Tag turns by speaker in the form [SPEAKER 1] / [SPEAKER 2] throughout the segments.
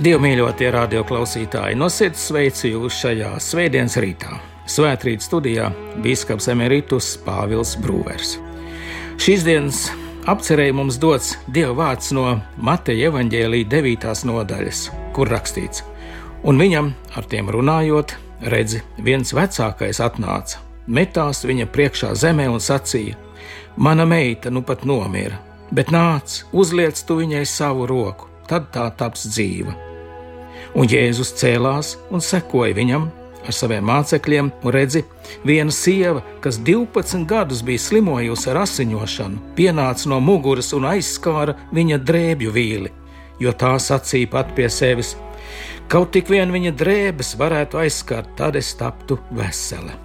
[SPEAKER 1] Dievmīļotie radioklausītāji, no sirds sveicu jūs šajā svētdienas rītā. Svētrīt studijā Bīskaps Emeritus Pāvils Brūvers. Šīs dienas apcerēji mums dots Dieva vārds no Mateja evaņģēlīja 9. nodaļas, kur rakstīts: Un viņam ar tiem runājot, redzi, viens vecākais atnāca, metās viņa priekšā zemē un sacīja: Mana meita nu pat nomira, bet nāc, uzliec tu viņai savu roku, tad tā taps dzīva un Jēzus cēlās un sekoja viņam ar saviem mācekļiem, un redzi, viena sieva, kas 12 gadus bija slimojusi ar asiņošanu, pienāca no muguras un aizskāra viņa drēbju vīli, jo tā sacīja pat pie sevis: Kaut tik vien viņa drēbes varētu aizskart, tad es taptu vesela.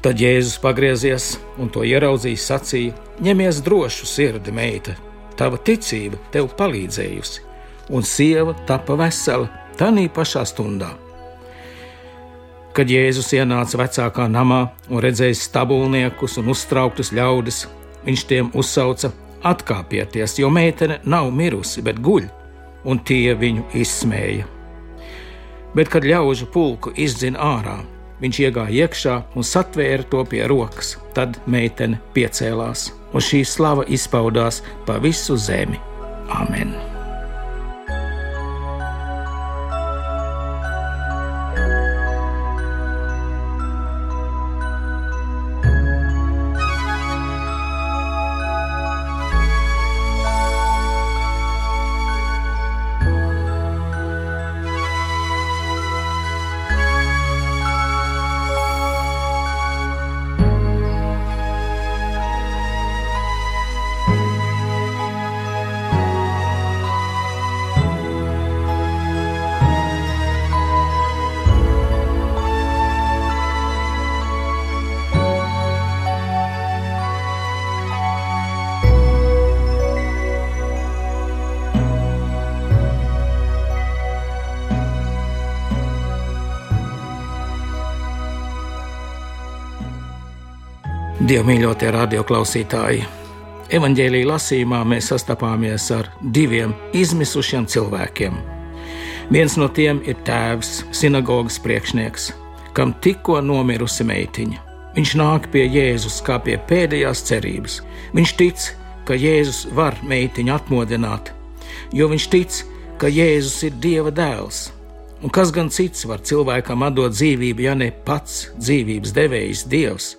[SPEAKER 1] Tad Jēzus pagriezies un to ieraudzījis, sacīja: Ņemies drošu sirdi, meita, tava ticība tev palīdzējusi, un sieva tapa vesela Tanī pašā stundā. Kad Jēzus ienāca vecākā namā un redzēja stabulniekus un uztrauktus ļaudis, viņš tiem uzsauca: Atkāpieties, jo meitene nav mirusi, bet guļ, un tie viņu izsmēja. Bet, kad ļaužu pulku izdzina ārā, viņš iegāja iekšā un satvēra to pie rokas. Tad meitene piecēlās, un šī slava izpaudās pa visu zemi. Amen! Dievmīļotie radioklausītāji! Evangelijas lasījumā mēs sastapāmies ar diviem izmisušiem cilvēkiem. Viens no tiem ir tēvs, sinagogas priekšnieks, kam tikko nomirusi meitiņa. Viņš nāk pie Jēzus kā pie pēdējās cerības. Viņš tic, ka Jēzus var meitiņu atmodināt, jo viņš tic, ka Jēzus ir Dieva dēls. Un kas gan cits var cilvēkam atdot dzīvību, ja ne pats dzīvības devējs Dievs?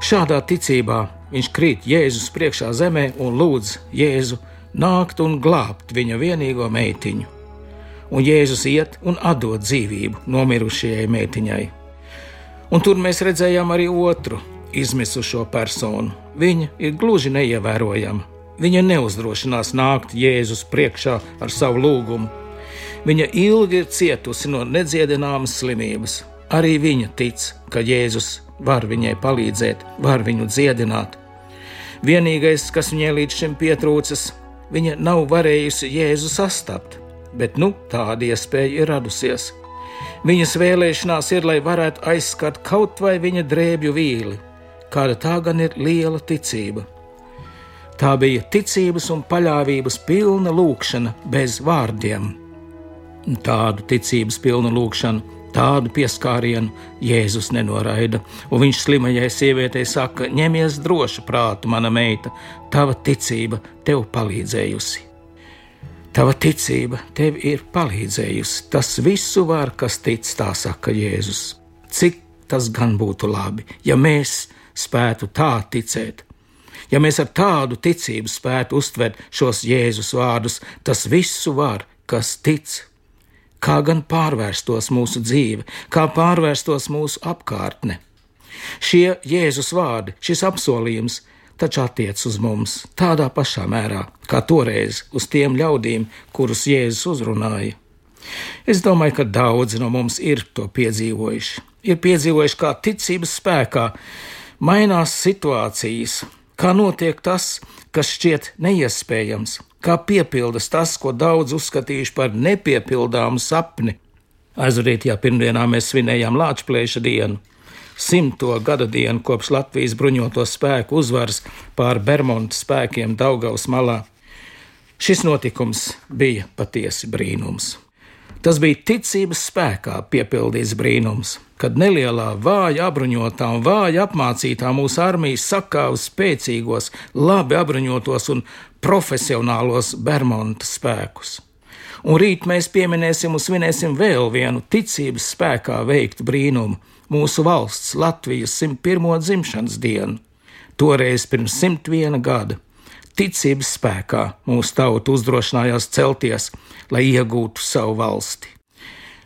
[SPEAKER 1] Šādā ticībā viņš krīt Jēzus priekšā zemē un lūdz Jēzu nākt un glābt viņa vienīgo meitiņu. Un Jēzus iet un atdod dzīvību nomirušajai meitiņai. Un tur mēs redzējām arī otru izmisušo personu. Viņa ir gluži neievērojama. Viņa neuzdrošinās nākt Jēzus priekšā ar savu lūgumu. Viņa ilgi ir cietusi no nedziedināmas slimības. Arī viņa tic, ka Jēzus var viņai palīdzēt, var viņu dziedināt. Vienīgais, kas viņai līdz šim pietrūcis, viņa nav varējusi Jēzu sastapt, bet nu tāda iespēja ir radusies. Viņas vēlēšanās ir, lai varētu aizskart kaut vai viņa drēbju vīli, kāda tā gan ir liela ticība. Tā bija ticības un paļāvības pilna lūkšana bez vārdiem. Tādu ticības pilnu lūkšanu Tādu pieskārienu Jēzus nenoraida, un viņš slimajai sievietei saka: ņemies droši prātu, mana meita, tava ticība tev palīdzējusi. Tava ticība tev ir palīdzējusi. Tas visu var, kas tic, tā saka Jēzus. Cik tas gan būtu labi, ja mēs spētu tā ticēt. Ja mēs ar tādu ticību spētu uztvert šos Jēzus vārdus, tas visu var, kas tic, kā gan pārvērstos mūsu dzīve, kā pārvērstos mūsu apkārtne. Šie Jēzus vārdi, šis apsolījums taču attiec uz mums tādā pašā mērā, kā toreiz uz tiem ļaudīm, kurus Jēzus uzrunāja. Es domāju, ka daudzi no mums ir to piedzīvojuši. Ir piedzīvojuši, kā ticības spēkā mainās situācijas, kā notiek tas, kas šķiet neiespējams, kā piepildas tas, ko daudz uzskatījuši par nepiepildāmu sapni. Aizvadītajā pirmdienā mēs svinējām Latvijas dienu, simto gada dienu kopš Latvijas bruņoto spēku uzvaras pār Bermuda spēkiem Daugaus malā. Šis notikums bija patiesi brīnums. Tas bija ticības spēkā piepildīts brīnums, kad nelielā, vāja apbruņotā un vāja apmācītā mūsu armija sakāva spēcīgos, labi apbruņotos un profesionālos Bermuda spēkus. Un rīt mēs pieminēsim un svinēsim vēl vienu ticības spēkā veiktu brīnumu - mūsu valsts Latvijas 101. dzimšanas dienu. Toreiz pirms 101 gada ticības spēkā mūsu tauta uzdrošinājās celties, lai iegūtu savu valsti.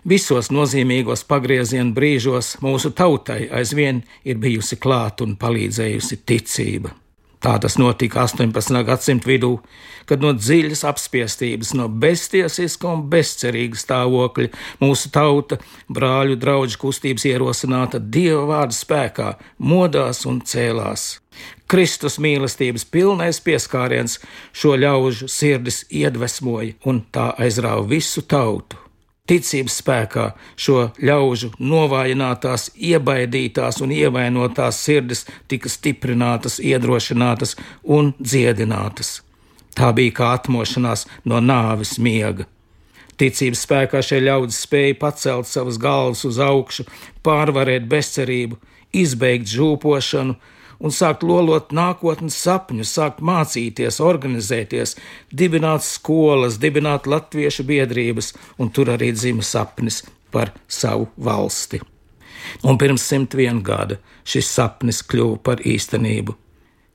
[SPEAKER 1] Visos nozīmīgos pagrieziena brīžos mūsu tautai aizvien ir bijusi klāta un palīdzējusi ticība. Tā tas notika 18. gadsimta vidū, kad no dziļas apspiestības, no beztiesiska un bezcerīga stāvokļa mūsu tauta, brāļu draugu kustības ierosināta dieva vārda spēkā, modās un cēlās. Kristus mīlestības pilnais pieskāriens šo ļaužu sirdis iedvesmoja un tā aizrāva visu tautu ticības spēkā šo ļaužu novājinātās, iebaidītās un ievainotās sirdis tika stiprinātas, iedrošinātas un dziedinātas. Tā bija kā atmošanās no nāves miega. Ticības spēkā šie ļaudis spēja pacelt savas galvas uz augšu, pārvarēt bezcerību, izbeigt žūpošanu, un sākt lolot nākotnes sapņus, sākt mācīties, organizēties, dibināt skolas, dibināt latviešu biedrības, un tur arī dzima sapnis par savu valsti. Un pirms 101 gada šis sapnis kļuva par īstenību.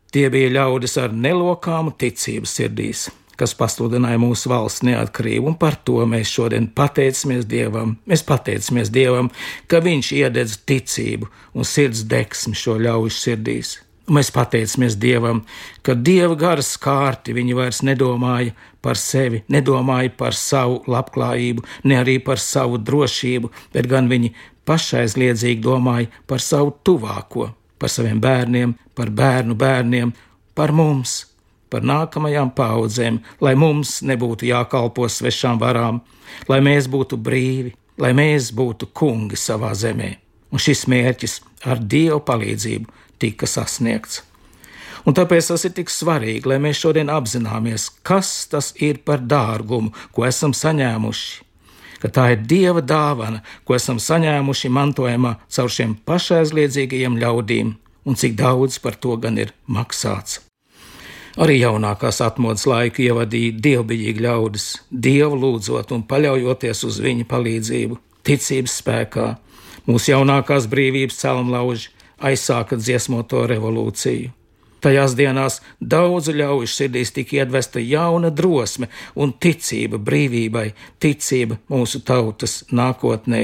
[SPEAKER 1] Tie bija ļaudis ar nelokāmu ticību sirdīs, kas pasludināja mūsu valsts neatkarību, un par to mēs šodien pateicamies Dievam. Mēs pateicamies Dievam, ka Viņš iededz ticību un sirds deksmi šo ļaužu sirdīs. Mēs pateicamies Dievam, ka Dieva garas kārti viņi vairs nedomāja par sevi, nedomāja par savu labklājību, ne arī par savu drošību, bet gan viņi pašaizliedzīgi domāja par savu tuvāko, par saviem bērniem, par bērnu bērniem, par mums, par nākamajām paudzēm, lai mums nebūtu jākalpo svešām varām, lai mēs būtu brīvi, lai mēs būtu kungi savā zemē. Un šis mērķis ar Dieva palīdzību tika sasniegts. Un tāpēc tas ir tik svarīgi, lai mēs šodien apzināmies, kas tas ir par dārgumu, ko esam saņēmuši. Ka tā ir Dieva dāvana, ko esam saņēmuši mantojumā caur šiem pašaizliedzīgajiem ļaudīm, un cik daudz par to gan ir maksāts. Arī jaunākās atmodas laika ievadīja dievbijīgi ļaudis, dievu lūdzot un paļaujoties uz viņa palīdzību, ticības spēkā. Mūsu jaunākās brīvības celmlauži aizsāka dziesmoto revolūciju. Tajās dienās daudzu ļaužu sirdīs tika iedvesta jauna drosme un ticība brīvībai, ticība mūsu tautas nākotnē.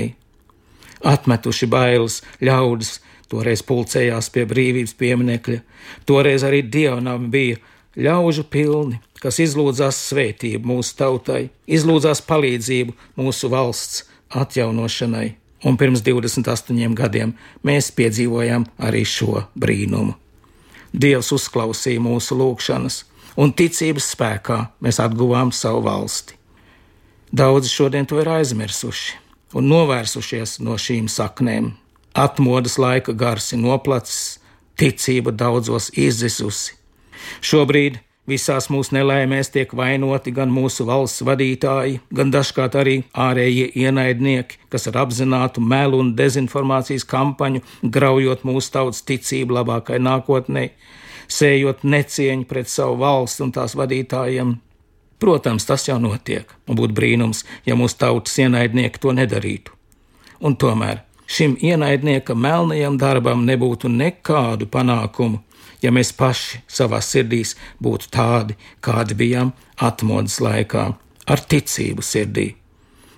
[SPEAKER 1] Atmetuši bailes, ļaudis toreiz pulcējās pie brīvības pieminekļa, toreiz arī dievnam bija ļaužu pilni, kas izlūdzās svētību mūsu tautai, izlūdzās palīdzību mūsu valsts atjaunošanai. Un pirms 28 gadiem mēs piedzīvojām arī šo brīnumu. Dievs uzklausīja mūsu lūgšanas, un ticības spēkā mēs atguvām savu valsti. Daudzi šodien to ir aizmirsuši un novērsušies no šīm saknēm. Atmodas laika gars ir noplacis, ticība daudzos izzisusi Šobrīd visās mūsu nelaimēs tiek vainoti gan mūsu valsts vadītāji, gan dažkārt arī ārējie ienaidnieki, kas ar apzinātu melu un dezinformācijas kampaņu graujot mūsu tautas ticību labākai nākotnē, sējot necieņu pret savu valsti un tās vadītājiem. Protams, tas jau notiek, un būtu brīnums, ja mūsu tautas ienaidnieki to nedarītu. Un tomēr šim ienaidnieka melnajam darbam nebūtu nekādu panākumu, ja mēs paši savā sirdīs būtu tādi, kādi bijām atmodas laikā, ar ticību sirdī.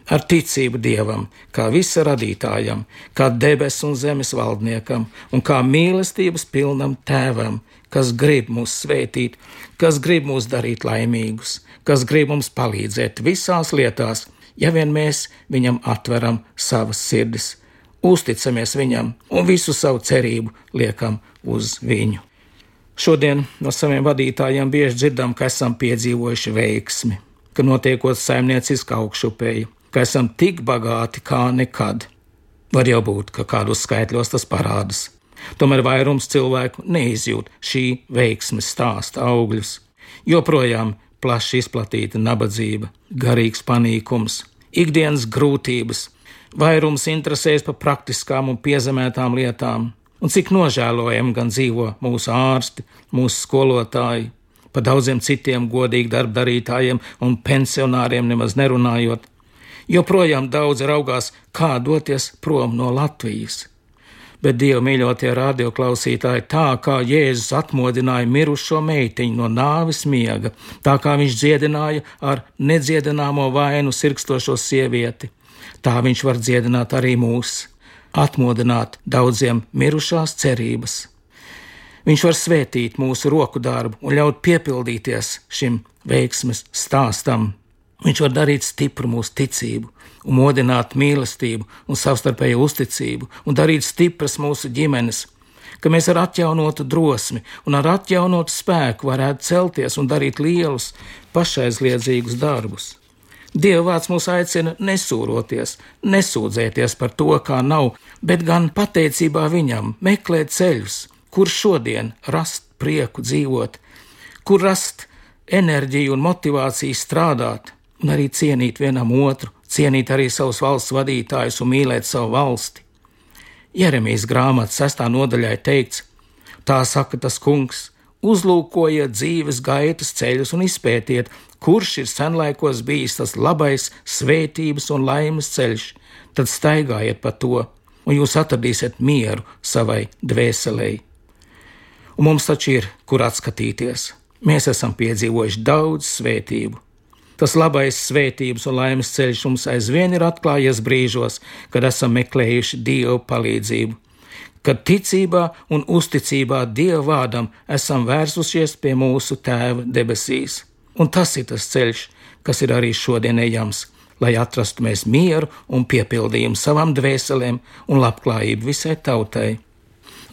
[SPEAKER 1] Ar ticību dievam, kā visa radītājam, kā debesu un zemes valdniekam, un kā mīlestības pilnam tēvam, kas grib mūs svētīt, kas grib mūs darīt laimīgus, kas grib mums palīdzēt visās lietās, ja vien mēs viņam atveram savas sirdis, uzticamies viņam un visu savu cerību liekam uz viņu. Šodien no saviem vadītājiem bieži dzirdam, ka esam piedzīvojuši veiksmi, ka notiekot saimnieciska augšupēja, ka esam tik bagāti kā nekad. Var jau būt, ka kādos skaitļos tas parādās. Tomēr vairums cilvēku neizjūt šī veiksmes stāsta augļus. Joprojām plaši izplatīta nabadzība, garīgs panīkums, ikdienas grūtības, vairums interesēs par praktiskām un piezemētām lietām, un cik nožēlojami gan dzīvo mūsu ārsti, mūsu skolotāji, par daudziem citiem godīgi darbdarītājiem un pensionāriem nemaz nerunājot. Joprojām daudz raugās, kā doties prom no Latvijas bet Dieva mīļotie radioklausītāji, tā kā Jēzus atmodināja mirušo meitiņu no nāves miega, tā kā viņš dziedināja ar nedziedināmo vainu sirkstošo sievieti, tā viņš var dziedināt arī mūs, atmodināt daudziem mirušās cerības. Viņš var svētīt mūsu roku darbu un ļaut piepildīties šim veiksmes stāstam. Viņš var darīt stipru mūsu ticību, un modināt mīlestību un savstarpēju uzticību un darīt stipras mūsu ģimenes, ka mēs ar atjaunotu drosmi un ar atjaunotu spēku varētu celties un darīt lielus, pašaizliedzīgus darbus. Dieva vārds mūs aicina nesūroties, nesūdzēties par to, kā nav, bet gan pateicībā viņam meklēt ceļus, kur šodien rast prieku dzīvot, kur rast enerģiju un motivāciju strādāt, un arī cienīt vienam otru, cienīt arī savus valsts vadītājus un mīlēt savu valsti. Jeremijas grāmatas sestā nodaļā ir teikts: Tā saka tas kungs, uzlūkojiet dzīves gaitas ceļus un izpētiet, kurš ir senlaikos bijis tas labais, svētības un laimes ceļš, tad staigājiet pa to, un jūs atradīsiet mieru savai dvēselēji. Un mums taču ir, kur atskatīties. Mēs esam piedzīvojuši daudz svētību, Tas labais svētības un laimes ceļš mums aizvien ir atklājies brīžos, kad esam meklējuši Dievu palīdzību, kad ticībā un uzticībā Dieva vārdam esam vērsušies pie mūsu Tēva debesīs. Un tas ir tas ceļš, kas ir arī šodien ejams, lai atrastu mēs mieru un piepildījumu savām dvēselēm un labklājību visai tautai.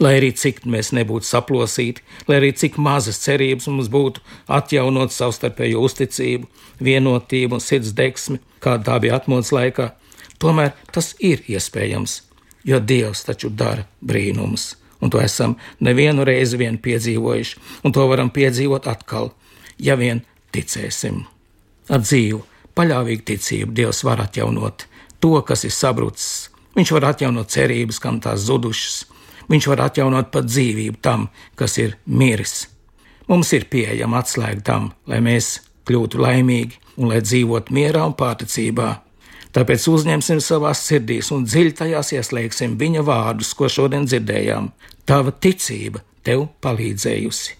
[SPEAKER 1] Lai arī cik mēs nebūtu saplosīti, lai arī cik mazas cerības mums būtu atjaunot savstarpēju uzticību, vienotību un sirds deksmi, kāda tā bija atmodas laikā, tomēr tas ir iespējams, jo Dievs taču dara brīnumus, un to esam nevienu reizi vien piedzīvojuši, un to varam piedzīvot atkal, ja vien ticēsim. Ar dzīvu, paļāvīgu ticību Dievs var atjaunot to, kas ir sabrucis. Viņš var atjaunot cerības, kam tās zudušas, Viņš var atjaunot pat dzīvību tam, kas ir miris. Mums ir pieejama atslēga tam, lai mēs kļūtu laimīgi un lai dzīvotu mierā un pārticībā. Tāpēc uzņemsim savās sirdīs un dziļi tajās ieslēgsim viņa vārdus, ko šodien dzirdējām. Tava ticība tev palīdzējusi.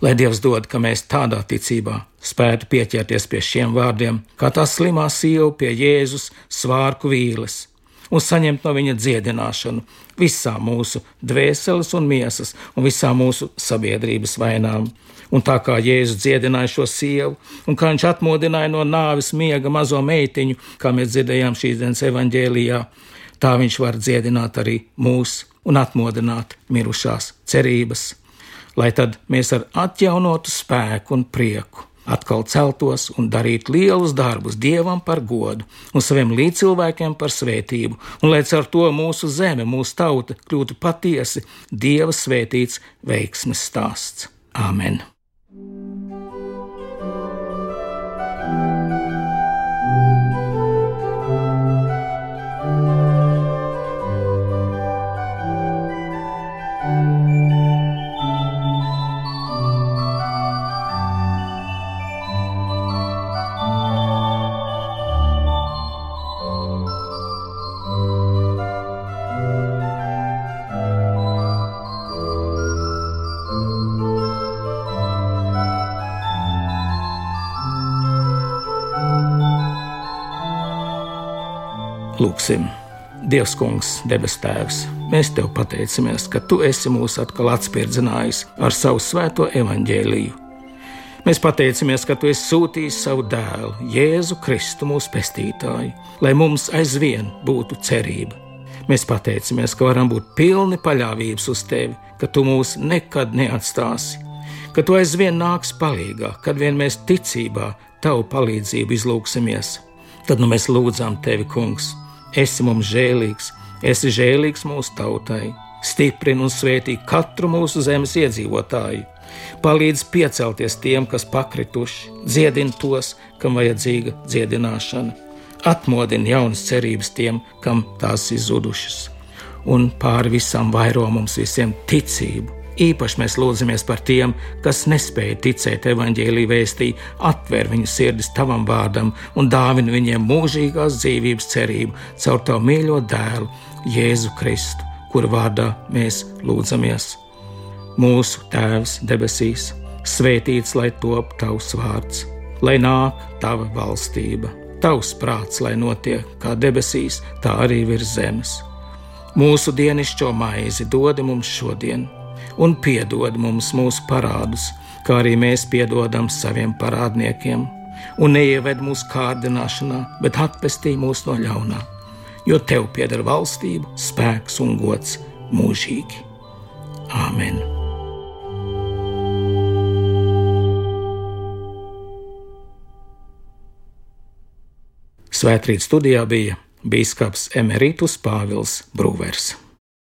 [SPEAKER 1] Lai Dievs dod, ka mēs tādā ticībā spētu pieķerties pie šiem vārdiem, kā tā slimā sieva pie Jēzus svārku vīles, un saņemt no viņa dziedināšanu visām mūsu dvēseles un miesas un visām mūsu sabiedrības vainām. Un tā kā Jēzus dziedināja šo sievu, un kā viņš atmodināja no nāves miega mazo meitiņu, kā mēs dzirdējām šīs dienas evaņģēlijā, tā viņš var dziedināt arī mūs un atmodināt mirušās cerības, lai tad mēs ar atjaunotu spēku un prieku atkal celtos un darītu lielus darbus dievam par godu un saviem līdzcilvēkiem par svētību, un lai ar to mūsu zeme, mūsu tauta kļūtu patiesi dieva svētīts veiksmes stāsts. Āmen! Lūksim, Dievs, Kungs, debes Tēvs, mēs Tev pateicamies, ka Tu esi mūs atkal atspirdzinājis ar savu svēto evaņģēliju. Mēs pateicamies, ka Tu esi sūtījis savu dēlu, Jēzu Kristu, mūsu pestītāju, lai mums aizvien būtu cerība. Mēs pateicamies, ka varam būt pilni paļāvības uz Tevi, ka Tu mūs nekad neatstāsi, ka Tu aizvien nāks palīdzīgā, kad vien mēs ticībā Tavu palīdzību izlūksimies. Tad nu mēs lūdzām Tevi, Kungs, esi mums žēlīgs, esi žēlīgs mūsu tautai, stiprini un svētī katru mūsu zemes iedzīvotāju, palīdz piecelties tiem, kas pakrituši, dziedini tos, kam vajadzīga dziedināšana. atmodina jaunas cerības tiem, kam tās ir zudušas, un pāri visam vairo mums visiem ticību. Īpaši mēs lūdzamies par tiem, kas nespēja ticēt evaņģēlī vēstī, atver viņu sirdis tavam vārdam un dāvina viņiem mūžīgās dzīvības cerību caur tavu mīļo dēlu, Jēzu Kristu, kura vārdā mēs lūdzamies. Mūsu Tēvs debesīs, svētīts lai top tavs vārds, lai nāk tava valstība Tavs prāts, lai notiek kā debesīs, tā arī virs zemes. Mūsu dienascho maizi dod mums šodien, un piedod mums mūsu parādus, kā arī mēs piedodam saviem parādniekiem, un neieved mūsu kārdināšanā, bet atpestī mūs no ļaunā, jo tev pieder valstība, spēks un gods mūžīgi. Āmen! Svētrīt studijā bija bīskaps Emerītus Pāvils Brūvers.